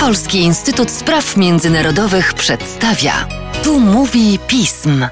Polski Instytut Spraw Międzynarodowych przedstawia. Tu mówi pism.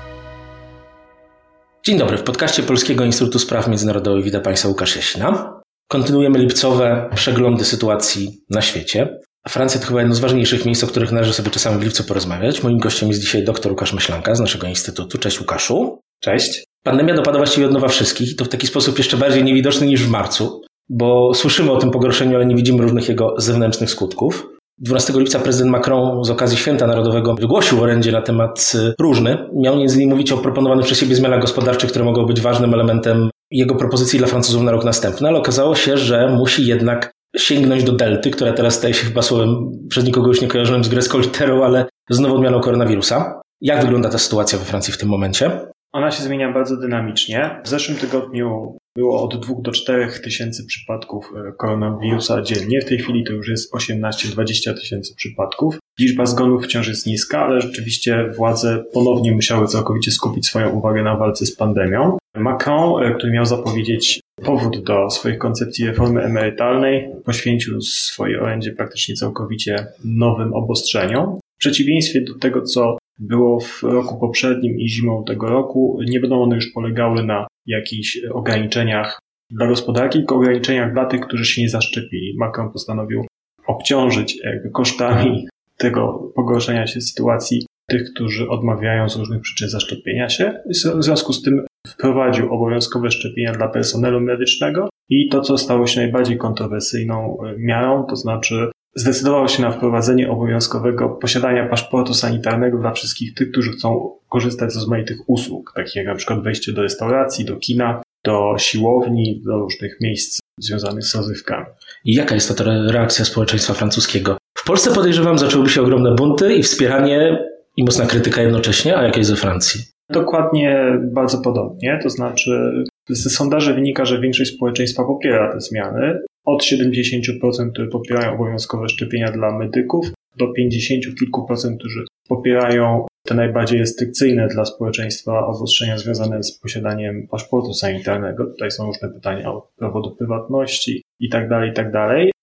Dzień dobry, w podcaście Polskiego Instytutu Spraw Międzynarodowych witam Państwa Łukasz Jasina. Kontynuujemy lipcowe przeglądy sytuacji na świecie. Francja to chyba jedno z ważniejszych miejsc, o których należy sobie czasami w lipcu porozmawiać. Moim gościem jest dzisiaj dr Łukasz Myślanka z naszego instytutu. Cześć Łukaszu. Cześć. Pandemia dopada właściwie od nowa wszystkich i to w taki sposób jeszcze bardziej niewidoczny niż w marcu, bo słyszymy o tym pogorszeniu, ale nie widzimy różnych jego zewnętrznych skutków. 12 lipca prezydent Macron z okazji Święta Narodowego wygłosił orędzie na temat y, różny. Miał między innymi mówić o proponowanych przez siebie zmianach gospodarczych, które mogą być ważnym elementem jego propozycji dla Francuzów na rok następny, ale okazało się, że musi jednak sięgnąć do delty, która teraz staje się chyba słowem przez nikogo już nie kojarzonym z grecką literą, ale z nową odmianą koronawirusa. Jak wygląda ta sytuacja we Francji w tym momencie? Ona się zmienia bardzo dynamicznie. W zeszłym tygodniu było od 2 do 4 tysięcy przypadków e, koronawirusa dziennie. W tej chwili to już jest 18-20 tysięcy przypadków. Liczba zgonów wciąż jest niska, ale rzeczywiście władze ponownie musiały całkowicie skupić swoją uwagę na walce z pandemią. Macron, e, który miał zapowiedzieć powód do swojej koncepcji reformy emerytalnej, poświęcił swoje orędzie praktycznie całkowicie nowym obostrzeniom. W przeciwieństwie do tego, co było w roku poprzednim i zimą tego roku, nie będą one już polegały na jakichś ograniczeniach dla gospodarki, tylko ograniczeniach dla tych, którzy się nie zaszczepili. Macron postanowił obciążyć kosztami tego pogorszenia się sytuacji tych, którzy odmawiają z różnych przyczyn zaszczepienia się. W związku z tym wprowadził obowiązkowe szczepienia dla personelu medycznego i to, co stało się najbardziej kontrowersyjną miarą, to znaczy zdecydował się na wprowadzenie obowiązkowego posiadania paszportu sanitarnego dla wszystkich tych, którzy chcą korzystać z rozmaitych usług, takich jak na przykład wejście do restauracji, do kina, do siłowni, do różnych miejsc związanych z rozrywkami. I jaka jest to reakcja społeczeństwa francuskiego? W Polsce podejrzewam zaczęłyby się ogromne bunty i wspieranie i mocna krytyka jednocześnie, a jak jest we Francji? Dokładnie bardzo podobnie, to znaczy ze sondaży wynika, że większość społeczeństwa popiera te zmiany. Od 70%, które popierają obowiązkowe szczepienia dla medyków, do 50 kilku procent, którzy popierają te najbardziej restrykcyjne dla społeczeństwa obostrzenia związane z posiadaniem paszportu sanitarnego. Tutaj są różne pytania o prawo do prywatności i tak dalej, i tak.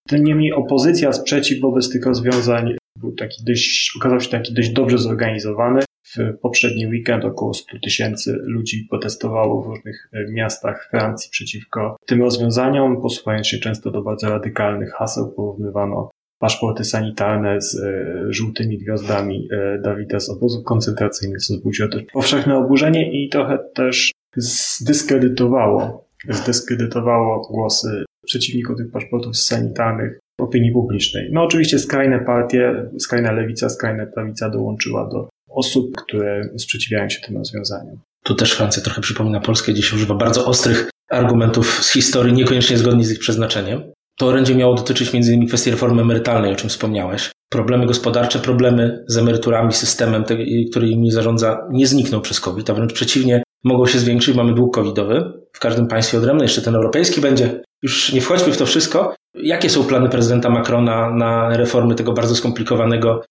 Tym niemniej opozycja, sprzeciw wobec tych rozwiązań był taki dość, okazał się taki dość dobrze zorganizowany. W poprzedni weekend około 100 tysięcy ludzi protestowało w różnych e, miastach Francji przeciwko tym rozwiązaniom, posuwając się często do bardzo radykalnych haseł. Porównywano paszporty sanitarne z e, żółtymi gwiazdami e, Dawida z obozów koncentracyjnych, co wzbudziło też powszechne oburzenie i trochę też zdyskredytowało, zdyskredytowało głosy przeciwników tych paszportów sanitarnych opinii publicznej. No oczywiście skrajne partie, skrajna lewica, skrajna prawica dołączyła do osób, które sprzeciwiają się tym rozwiązaniom. Tu też Francja trochę przypomina Polskę, gdzie się używa bardzo ostrych argumentów z historii, niekoniecznie zgodni z ich przeznaczeniem. To orędzie miało dotyczyć m.in. kwestii reformy emerytalnej, o czym wspomniałeś. Problemy gospodarcze, problemy z emeryturami, systemem, który im nie zarządza, nie znikną przez COVID, a wręcz przeciwnie, mogą się zwiększyć. Mamy dług covidowy w każdym państwie odrębny, jeszcze ten europejski będzie. Już nie wchodźmy w to wszystko. Jakie są plany prezydenta Macrona na reformy tego bardzo skomplikowanego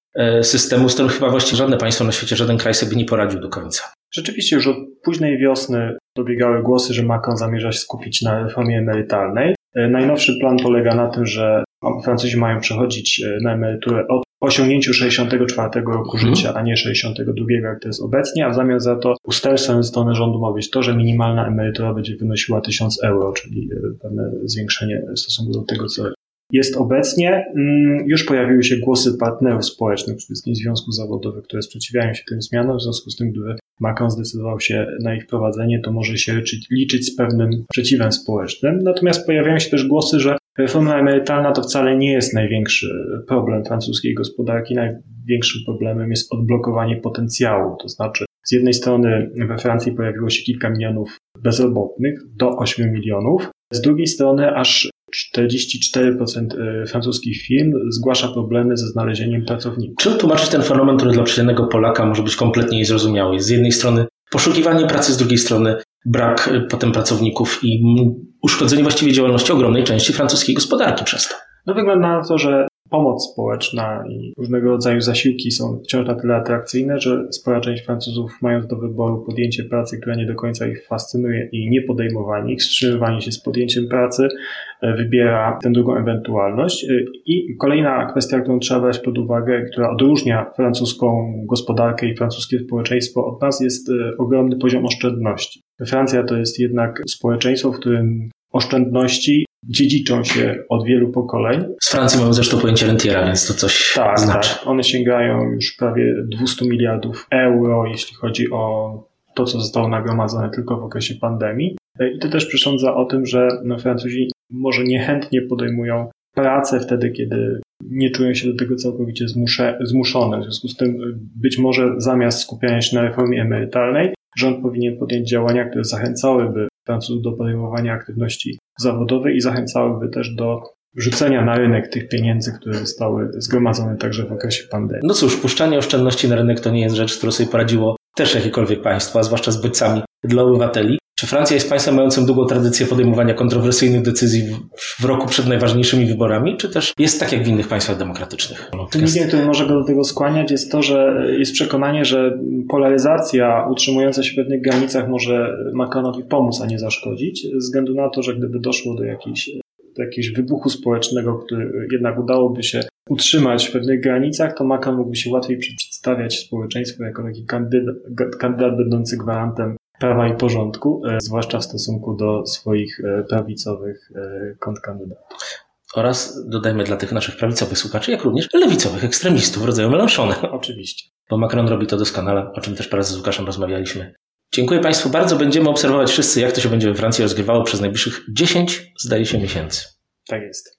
systemu, z którym chyba właściwie żadne państwo na świecie, żaden kraj sobie nie poradził do końca? Rzeczywiście już od późnej wiosny dobiegały głosy, że Macron zamierza się skupić na reformie emerytalnej. E, najnowszy plan polega na tym, że Francuzi mają przechodzić e, na emeryturę od osiągnięciu 64 roku mhm. życia, a nie 62, jak to jest obecnie, a w zamian za to ustępstwem ze strony rządu ma być to, że minimalna emerytura będzie wynosiła 1000 euro, czyli e, pewne zwiększenie w stosunku do tego, co jest obecnie. Mm, już pojawiły się głosy partnerów społecznych, przede wszystkim związków zawodowych, które sprzeciwiają się tym zmianom, w związku z tym, gdyby Macron zdecydował się na ich wprowadzenie, to może się liczyć, liczyć z pewnym sprzeciwem społecznym. Natomiast pojawiają się też głosy, że reforma emerytalna to wcale nie jest największy problem francuskiej gospodarki. Największym problemem jest odblokowanie potencjału. To znaczy, z jednej strony we Francji pojawiło się kilka milionów bezrobotnych, do 8 milionów. Z drugiej strony aż 44% e, francuskich firm zgłasza problemy ze znalezieniem pracowników. Czym tłumaczyć ten fenomen, który dla przeciętnego Polaka może być kompletnie niezrozumiały? Z jednej strony poszukiwanie pracy, z drugiej strony brak e, potem pracowników i uszkodzenie właściwie działalności ogromnej części francuskiej gospodarki przez to. No wygląda na to, że pomoc społeczna i różnego rodzaju zasiłki są wciąż na tyle atrakcyjne, że spora część Francuzów, mając do wyboru podjęcie pracy, która nie do końca ich fascynuje i nie podejmowanie ich, wstrzymywanie się z podjęciem pracy, e, wybiera tę drugą ewentualność. E, I kolejna kwestia, którą trzeba brać pod uwagę, która odróżnia francuską gospodarkę i francuskie społeczeństwo od nas, jest e, ogromny poziom oszczędności. Francja to jest jednak społeczeństwo, w którym oszczędności dziedziczą się od wielu pokoleń. Z Francji mamy zresztą pojęcie rentiera, więc to coś tak, znaczy. Tak. One sięgają już prawie 200 miliardów euro, jeśli chodzi o to, co zostało nagromadzone tylko w okresie pandemii. I to też przesądza o tym, że no, Francuzi może niechętnie podejmują pracę wtedy, kiedy nie czują się do tego całkowicie zmusze, zmuszone. W związku z tym być może zamiast skupiania się na reformie emerytalnej, rząd powinien podjąć działania, które zachęcałyby Francuzów do podejmowania aktywności zawodowej i zachęcałyby też do rzucenia na rynek tych pieniędzy, które zostały zgromadzone także w okresie pandemii. No cóż, puszczanie oszczędności na rynek to nie jest rzecz, z którą sobie poradziło też jakiekolwiek państwo, a zwłaszcza z bodźcami dla obywateli. Czy Francja jest państwem mającym długą tradycję podejmowania kontrowersyjnych decyzji w, roku przed najważniejszymi wyborami, czy też jest tak jak w innych państwach demokratycznych? Czynnikiem, który może go do tego skłaniać jest to, że jest przekonanie, że polaryzacja utrzymująca się w pewnych granicach może Macronowi pomóc, a nie zaszkodzić, ze względu na to, że gdyby doszło do jakiejś do jakiegoś wybuchu społecznego, który jednak udałoby się utrzymać w pewnych granicach, to Macron mógłby się łatwiej przedstawiać społeczeństwu jako taki kandydat, kandydat będący gwarantem prawa i porządku, e, zwłaszcza w stosunku do swoich e, prawicowych e, kontrkandydatów. Oraz dodajmy dla tych naszych prawicowych słuchaczy, jak również lewicowych ekstremistów w rodzaju Mélenchona. Oczywiście. Bo Macron robi to doskonale, o czym też parę z Łukaszem rozmawialiśmy. Dziękuję Państwu bardzo. Będziemy obserwować wszyscy, jak to się będzie we Francji rozgrywało przez najbliższych 10, zdaje się, miesięcy. Tak jest.